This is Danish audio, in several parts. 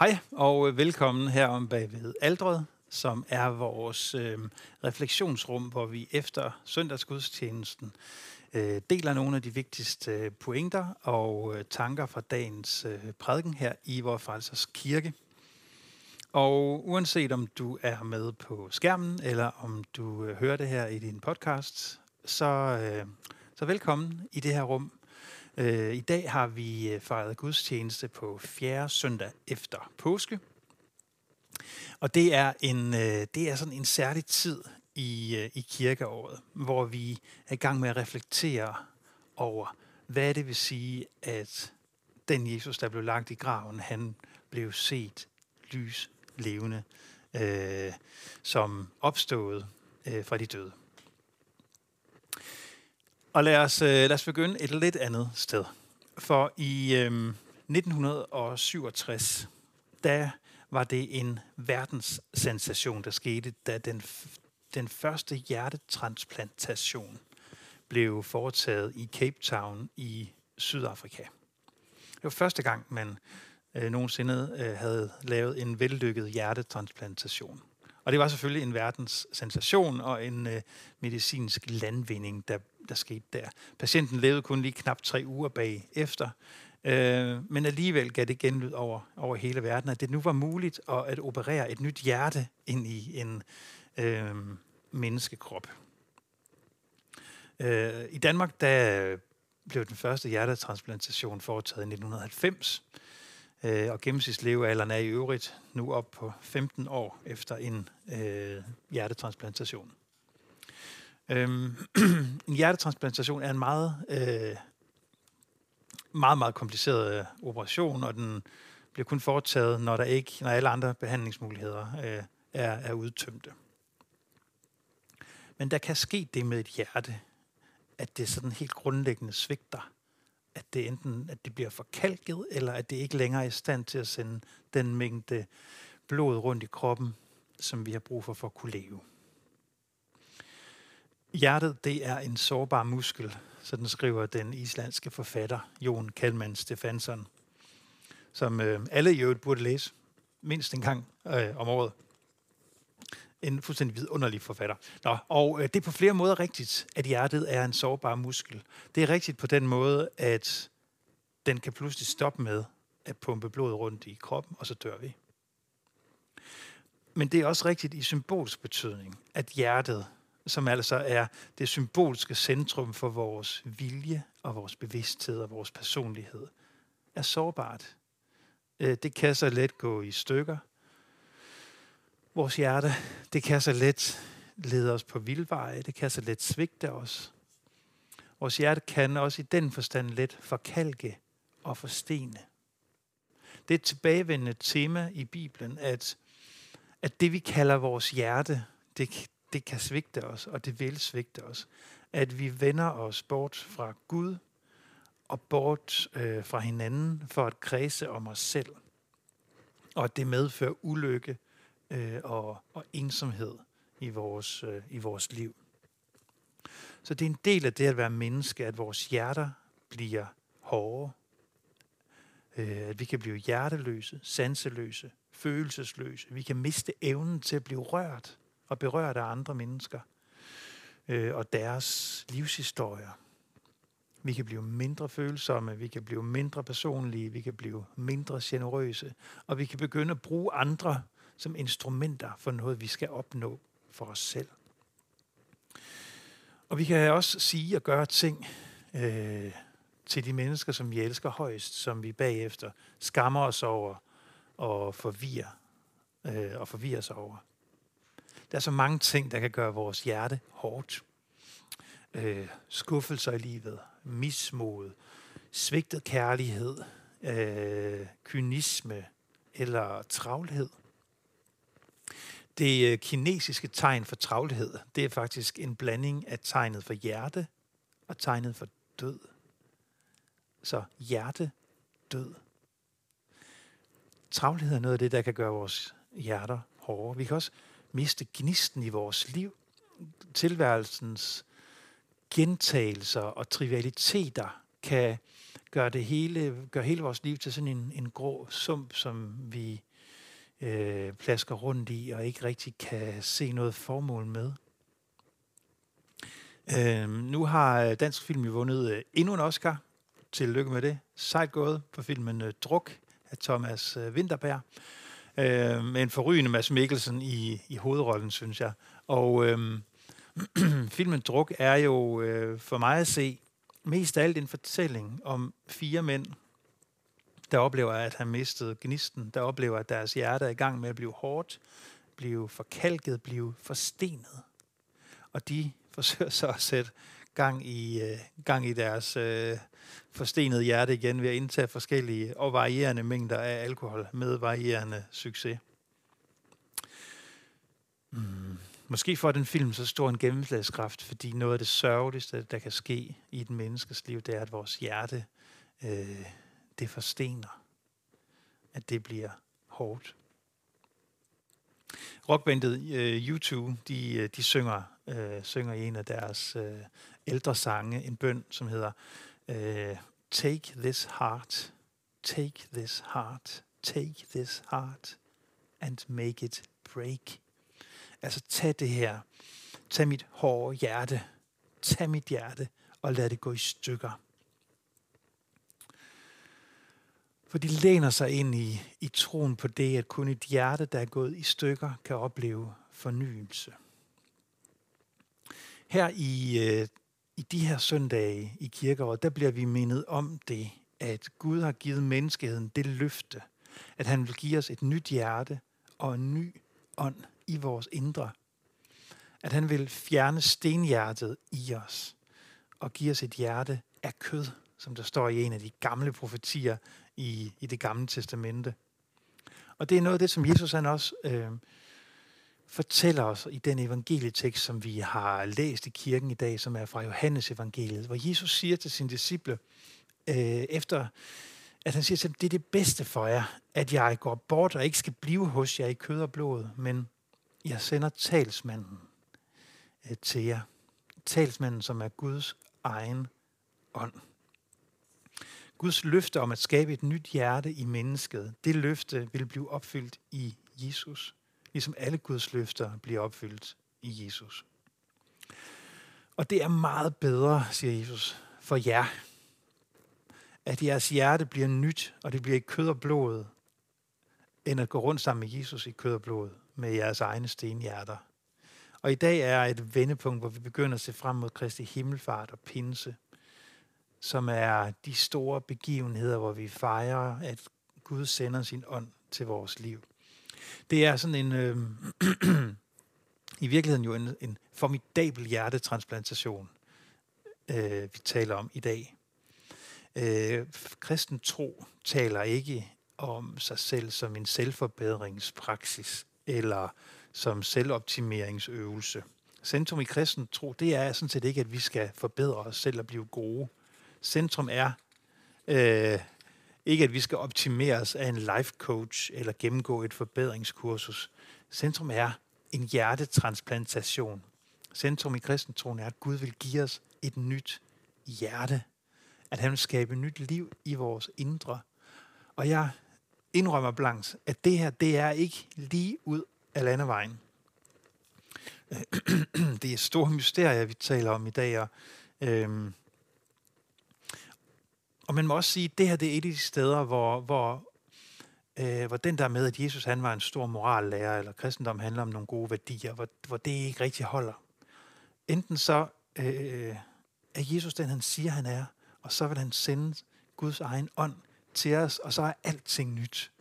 Hej og velkommen her om bagved Aldred, som er vores øh, refleksionsrum, hvor vi efter søndagsgudstjenesten øh, deler nogle af de vigtigste øh, pointer og øh, tanker fra dagens øh, prædiken her i vores Frelsers Kirke. Og uanset om du er med på skærmen, eller om du øh, hører det her i din podcast, så, øh, så velkommen i det her rum. Øh, I dag har vi øh, fejret gudstjeneste på fjerde søndag efter påske. Og det er, en, øh, det er sådan en særlig tid i, øh, i kirkeåret, hvor vi er i gang med at reflektere over, hvad det vil sige, at den Jesus, der blev lagt i graven, han blev set lys levende, øh, som opstået øh, fra de døde. Og lad os, øh, lad os begynde et lidt andet sted. For i øh, 1967, der var det en verdenssensation, der skete, da den, den første hjertetransplantation blev foretaget i Cape Town i Sydafrika. Det var første gang, man øh, nogensinde øh, havde lavet en vellykket hjertetransplantation. Og det var selvfølgelig en verdens sensation og en øh, medicinsk landvinding, der, der skete der. Patienten levede kun lige knap tre uger bag efter, øh, men alligevel gav det genlyd over, over hele verden, at det nu var muligt at, at operere et nyt hjerte ind i en øh, menneskekrop. Øh, I Danmark der blev den første hjertetransplantation foretaget i 1990, Øh, og gennemsnitslevealderen er i øvrigt nu op på 15 år efter en øh, hjertetransplantation. Øhm, en hjertetransplantation er en meget, øh, meget, meget kompliceret øh, operation, og den bliver kun foretaget, når der ikke, når alle andre behandlingsmuligheder øh, er, er udtømte. Men der kan ske det med et hjerte, at det sådan helt grundlæggende svigter at det enten at det bliver forkalket, eller at det ikke længere er i stand til at sende den mængde blod rundt i kroppen, som vi har brug for for at kunne leve. Hjertet det er en sårbar muskel, sådan skriver den islandske forfatter Jon Kalman Stefansson, som øh, alle i øvrigt burde læse mindst en gang øh, om året en fuldstændig vidunderlig forfatter. Nå, og øh, det er på flere måder rigtigt, at hjertet er en sårbar muskel. Det er rigtigt på den måde, at den kan pludselig stoppe med at pumpe blod rundt i kroppen, og så dør vi. Men det er også rigtigt i symbolsk betydning, at hjertet, som altså er det symbolske centrum for vores vilje og vores bevidsthed og vores personlighed, er sårbart. Øh, det kan så let gå i stykker, Vores hjerte, det kan så let lede os på vildveje, det kan så let svigte os. Vores hjerte kan også i den forstand let forkalke og forstene. Det er et tilbagevendende tema i Bibelen, at, at det vi kalder vores hjerte, det, det kan svigte os, og det vil svigte os. At vi vender os bort fra Gud og bort øh, fra hinanden for at kredse om os selv. Og at det medfører ulykke øh, og, og ensomhed i vores, øh, i vores liv. Så det er en del af det at være menneske, at vores hjerter bliver hårde, øh, at vi kan blive hjerteløse, sanseløse, følelsesløse. Vi kan miste evnen til at blive rørt og berørt af andre mennesker øh, og deres livshistorier. Vi kan blive mindre følsomme, vi kan blive mindre personlige, vi kan blive mindre generøse, og vi kan begynde at bruge andre som instrumenter for noget, vi skal opnå for os selv. Og vi kan også sige og gøre ting øh, til de mennesker, som vi elsker højst, som vi bagefter skammer os over og forvirrer, øh, og forvirrer os over. Der er så mange ting, der kan gøre vores hjerte hårdt. Øh, skuffelser i livet, mismod, svigtet kærlighed, øh, kynisme eller travlhed. Det øh, kinesiske tegn for travlhed, det er faktisk en blanding af tegnet for hjerte og tegnet for død. Så hjerte, død. Travlhed er noget af det, der kan gøre vores hjerter hårde. Vi kan også miste gnisten i vores liv. Tilværelsens gentagelser og trivialiteter kan gøre det hele, gøre hele vores liv til sådan en, en grå sump, som vi øh, plasker rundt i, og ikke rigtig kan se noget formål med. Øh, nu har øh, Dansk Film jo vundet øh, endnu en Oscar. Tillykke med det. Sejt gået på filmen øh, Druk af Thomas øh, Winterberg. Øh, med en forrygende Mads Mikkelsen i, i hovedrollen, synes jeg. Og øh, filmen Druk er jo øh, for mig at se mest af alt en fortælling om fire mænd, der oplever, at have mistet gnisten, der oplever, at deres hjerte er i gang med at blive hårdt, blive forkalket, blive forstenet. Og de forsøger så at sætte gang i, øh, gang i deres øh, forstenede hjerte igen ved at indtage forskellige og varierende mængder af alkohol med varierende succes. Mm. Måske får den film så stor en gennemslagskraft, fordi noget af det sørgeligste, der kan ske i et menneskes liv, det er, at vores hjerte, øh, det forstener. At det bliver hårdt. Rockbandet øh, U2, de, øh, de synger, øh, synger i en af deres øh, ældre sange en bøn, som hedder øh, Take this heart, take this heart, take this heart and make it break. Altså tag det her, tag mit hårde hjerte, tag mit hjerte og lad det gå i stykker. For de læner sig ind i, i troen på det, at kun et hjerte, der er gået i stykker, kan opleve fornyelse. Her i, øh, i de her søndage i kirkeåret, der bliver vi mindet om det, at Gud har givet menneskeheden det løfte, at han vil give os et nyt hjerte og en ny ånd i vores indre. At han vil fjerne stenhjertet i os og give os et hjerte af kød, som der står i en af de gamle profetier i, i det gamle testamente. Og det er noget af det, som Jesus han også øh, fortæller os i den evangelietekst, som vi har læst i kirken i dag, som er fra Johannes evangeliet, hvor Jesus siger til sine disciple, øh, efter at han siger til dem, det er det bedste for jer, at jeg går bort og ikke skal blive hos jer i kød og blod, men jeg sender talsmanden øh, til jer. Talsmanden, som er Guds egen ånd. Guds løfte om at skabe et nyt hjerte i mennesket, det løfte vil blive opfyldt i Jesus, ligesom alle Guds løfter bliver opfyldt i Jesus. Og det er meget bedre, siger Jesus, for jer, at jeres hjerte bliver nyt, og det bliver i kød og blod, end at gå rundt sammen med Jesus i kød og blod med jeres egne stenhjerter. Og i dag er et vendepunkt, hvor vi begynder at se frem mod Kristi himmelfart og pinse – som er de store begivenheder, hvor vi fejrer, at Gud sender sin ånd til vores liv. Det er sådan en, øh, i virkeligheden jo en, en formidabel hjertetransplantation, øh, vi taler om i dag. Øh, kristen tro taler ikke om sig selv som en selvforbedringspraksis eller som selvoptimeringsøvelse. Centrum i kristen tro, det er sådan set ikke, at vi skal forbedre os selv og blive gode. Centrum er øh, ikke, at vi skal optimeres af en life coach eller gennemgå et forbedringskursus. Centrum er en hjertetransplantation. Centrum i kristentroen er, at Gud vil give os et nyt hjerte. At han vil skabe nyt liv i vores indre. Og jeg indrømmer blankt, at det her, det er ikke lige ud af landevejen. Det er store mysterier, vi taler om i dag, og øhm, og man må også sige, at det her det er et af de steder, hvor, hvor, øh, hvor den der med, at Jesus han var en stor morallærer, eller kristendom handler om nogle gode værdier, hvor, hvor det ikke rigtig holder. Enten så øh, er Jesus den, han siger, han er, og så vil han sende Guds egen ånd til os, og så er alting nyt.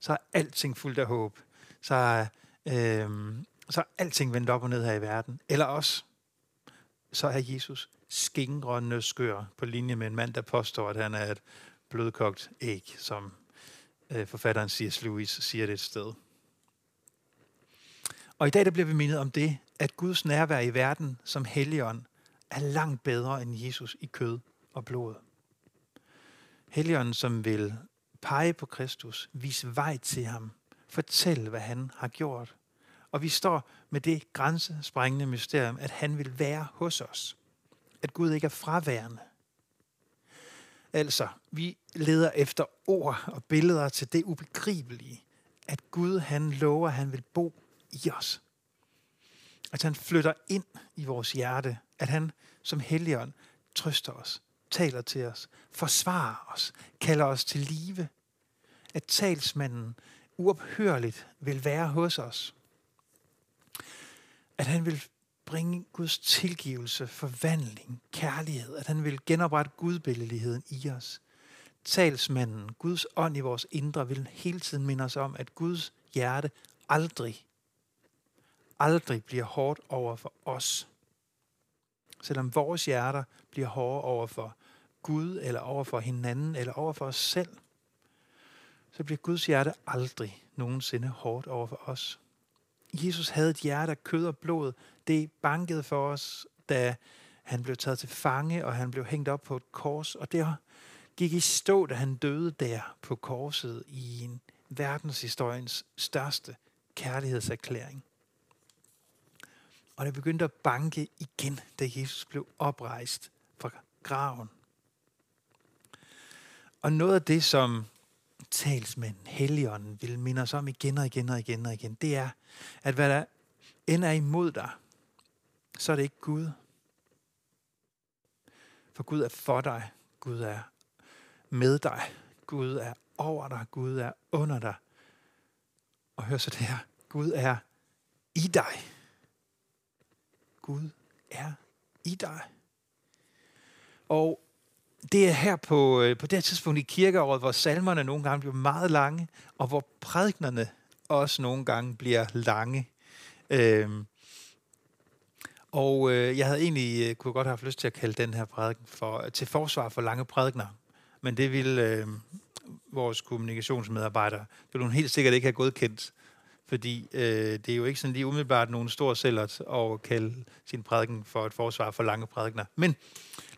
Så er alting fuldt af håb. Så er, øh, så er alting vendt op og ned her i verden. Eller også, så er Jesus skingrende skør på linje med en mand, der påstår, at han er et blødkogt æg, som øh, forfatteren C.S. Lewis siger det et sted. Og i dag der bliver vi mindet om det, at Guds nærvær i verden som helligånd er langt bedre end Jesus i kød og blod. Helligånden, som vil pege på Kristus, vise vej til ham, fortælle, hvad han har gjort. Og vi står med det grænsesprængende mysterium, at han vil være hos os at Gud ikke er fraværende. Altså, vi leder efter ord og billeder til det ubegribelige, at Gud han lover, at han vil bo i os. At han flytter ind i vores hjerte. At han som helligånd trøster os, taler til os, forsvarer os, kalder os til live. At talsmanden uophørligt vil være hos os. At han vil bringe Guds tilgivelse, forvandling, kærlighed. At han vil genoprette gudbilledeligheden i os. Talsmanden, Guds ånd i vores indre, vil hele tiden minde os om, at Guds hjerte aldrig, aldrig bliver hårdt over for os. Selvom vores hjerter bliver hårde over for Gud, eller over for hinanden, eller over for os selv, så bliver Guds hjerte aldrig nogensinde hårdt over for os. Jesus havde et hjerte af kød og blod. Det bankede for os, da han blev taget til fange, og han blev hængt op på et kors. Og det gik i stå, da han døde der på korset i en verdenshistoriens største kærlighedserklæring. Og det begyndte at banke igen, da Jesus blev oprejst fra graven. Og noget af det, som talsmænd, helligånden, vil minde os om igen og igen og igen og igen, det er, at hvad der end er imod dig, så er det ikke Gud. For Gud er for dig. Gud er med dig. Gud er over dig. Gud er under dig. Og hør så det her. Gud er i dig. Gud er i dig. Og det er her på, øh, på det her tidspunkt i kirkeåret, hvor salmerne nogle gange bliver meget lange, og hvor prædiknerne også nogle gange bliver lange. Øhm, og øh, jeg havde egentlig øh, kunne godt have haft lyst til at kalde den her prædiken for, øh, til forsvar for lange prædikner. Men det ville øh, vores kommunikationsmedarbejdere, det ville hun helt sikkert ikke have godkendt. Fordi øh, det er jo ikke sådan lige umiddelbart nogen stor sællert at kalde sin prædiken for et forsvar for lange prædikner. Men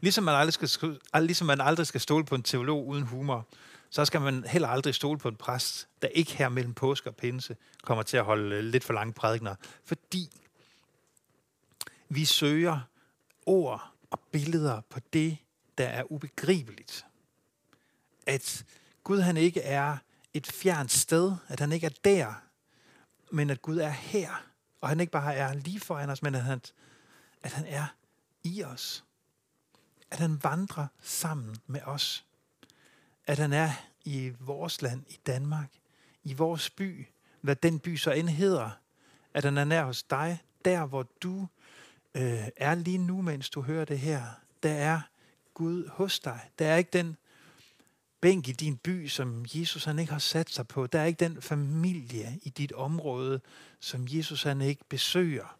ligesom man, aldrig skal, ligesom man aldrig skal stole på en teolog uden humor, så skal man heller aldrig stole på en præst, der ikke her mellem påske og pinse kommer til at holde øh, lidt for lange prædikner. Fordi vi søger ord og billeder på det, der er ubegribeligt. At Gud han ikke er et fjernt sted, at han ikke er der, men at Gud er her. Og han ikke bare er lige foran os, men at han, at han er i os. At han vandrer sammen med os. At han er i vores land, i Danmark, i vores by, hvad den by så end hedder. At han er nær hos dig, der hvor du øh, er lige nu, mens du hører det her. Der er Gud hos dig. Der er ikke den bænk i din by, som Jesus han ikke har sat sig på. Der er ikke den familie i dit område, som Jesus han ikke besøger.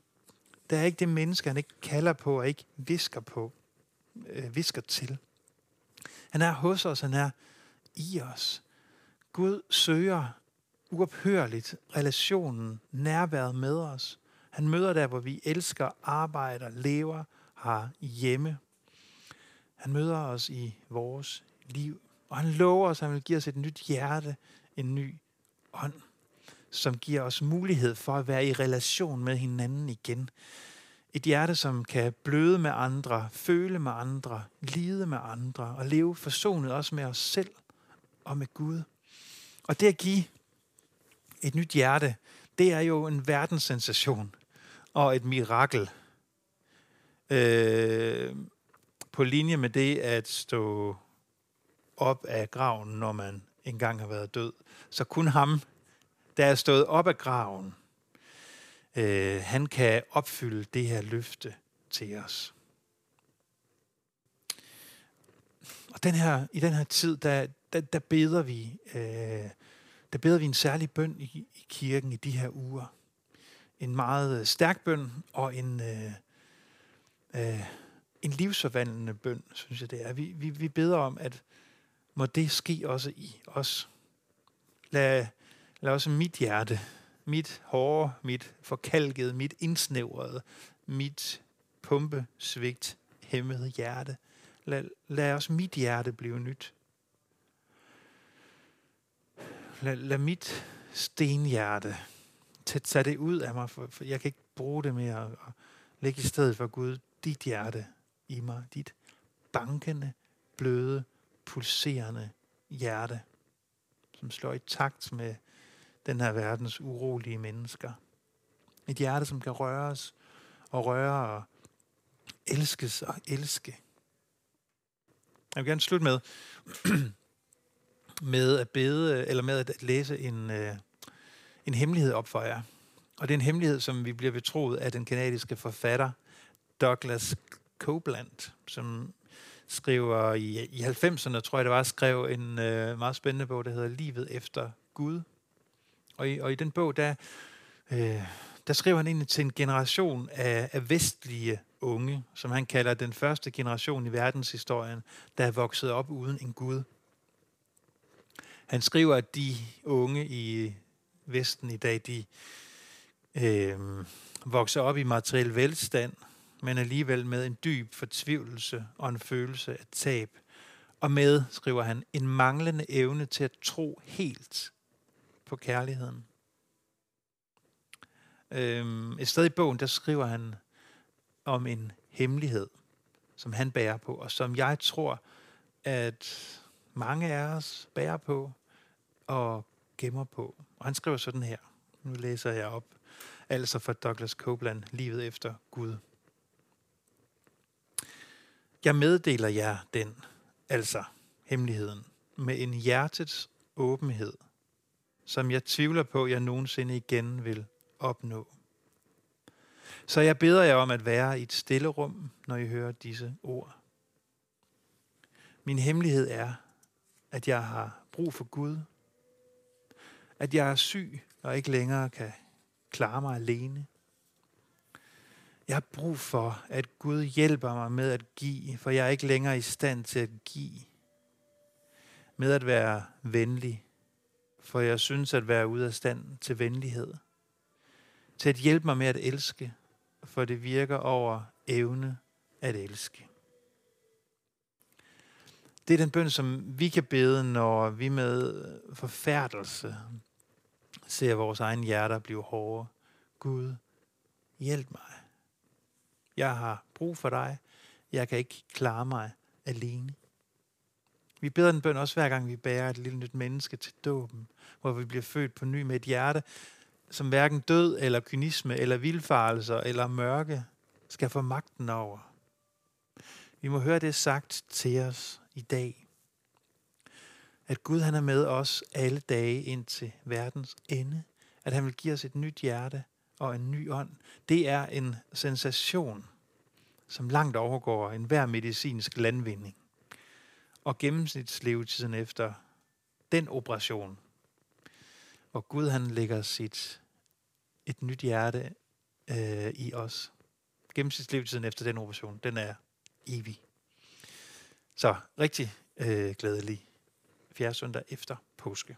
Der er ikke det menneske, han ikke kalder på og ikke visker på, øh, visker til. Han er hos os, han er i os. Gud søger uophørligt relationen, nærværet med os. Han møder der, hvor vi elsker, arbejder, lever, har hjemme. Han møder os i vores liv. Og han lover os, at han vil give os et nyt hjerte, en ny ånd, som giver os mulighed for at være i relation med hinanden igen. Et hjerte, som kan bløde med andre, føle med andre, lide med andre og leve forsonet også med os selv og med Gud. Og det at give et nyt hjerte, det er jo en verdenssensation og et mirakel. Øh, på linje med det at stå op af graven, når man engang har været død. Så kun ham, der er stået op af graven, øh, han kan opfylde det her løfte til os. Og den her, i den her tid, der, der, der beder vi, øh, der beder vi en særlig bøn i, i kirken i de her uger. En meget øh, stærk bøn og en, øh, øh, en livsforvandlende bøn, synes jeg det er. Vi, vi, vi beder om, at må det ske også i os. Lad, lad også mit hjerte, mit hårde, mit forkalkede, mit indsnævrede, mit pumpesvigt, hæmmede hjerte. Lad, lad også mit hjerte blive nyt. Lad, lad mit stenhjerte tage det ud af mig, for, for jeg kan ikke bruge det mere. Og lægge i stedet for Gud dit hjerte i mig, dit bankende, bløde, pulserende hjerte, som slår i takt med den her verdens urolige mennesker. Et hjerte, som kan røres og røre og elskes og elske. Jeg vil gerne slutte med, med at bede, eller med at læse en, øh, en hemmelighed op for jer. Og det er en hemmelighed, som vi bliver betroet af den kanadiske forfatter Douglas Copeland, som skriver i, i 90'erne, tror jeg det var, skrev en øh, meget spændende bog, der hedder Livet efter Gud. Og i, og i den bog, der, øh, der skriver han ind til en generation af, af vestlige unge, som han kalder den første generation i verdenshistorien, der er vokset op uden en Gud. Han skriver, at de unge i Vesten i dag, de øh, vokser op i materiel velstand, men alligevel med en dyb fortvivlelse og en følelse af tab. Og med, skriver han, en manglende evne til at tro helt på kærligheden. Øhm, et sted i bogen, der skriver han om en hemmelighed, som han bærer på, og som jeg tror, at mange af os bærer på og gemmer på. Og han skriver sådan her. Nu læser jeg op. Altså fra Douglas Copeland, Livet efter Gud. Jeg meddeler jer den, altså hemmeligheden, med en hjertets åbenhed, som jeg tvivler på, jeg nogensinde igen vil opnå. Så jeg beder jer om at være i et stille rum, når I hører disse ord. Min hemmelighed er, at jeg har brug for Gud, at jeg er syg og ikke længere kan klare mig alene. Jeg har brug for, at Gud hjælper mig med at give, for jeg er ikke længere i stand til at give. Med at være venlig, for jeg synes at være ude af stand til venlighed. Til at hjælpe mig med at elske, for det virker over evne at elske. Det er den bøn, som vi kan bede, når vi med forfærdelse ser vores egen hjerter blive hårde. Gud, hjælp mig. Jeg har brug for dig. Jeg kan ikke klare mig alene. Vi beder den bøn også hver gang vi bærer et lille nyt menneske til dåben, hvor vi bliver født på ny med et hjerte, som hverken død eller kynisme eller vilfarelser eller mørke skal få magten over. Vi må høre det sagt til os i dag. At Gud han er med os alle dage ind til verdens ende. At han vil give os et nyt hjerte og en ny ånd. Det er en sensation, som langt overgår enhver medicinsk landvinding. Og gennemsnitslevetiden efter den operation, hvor Gud han lægger sit et nyt hjerte øh, i os. Gennemsnitslevetiden efter den operation, den er evig. Så rigtig øh, glædelig fjerde søndag efter påske.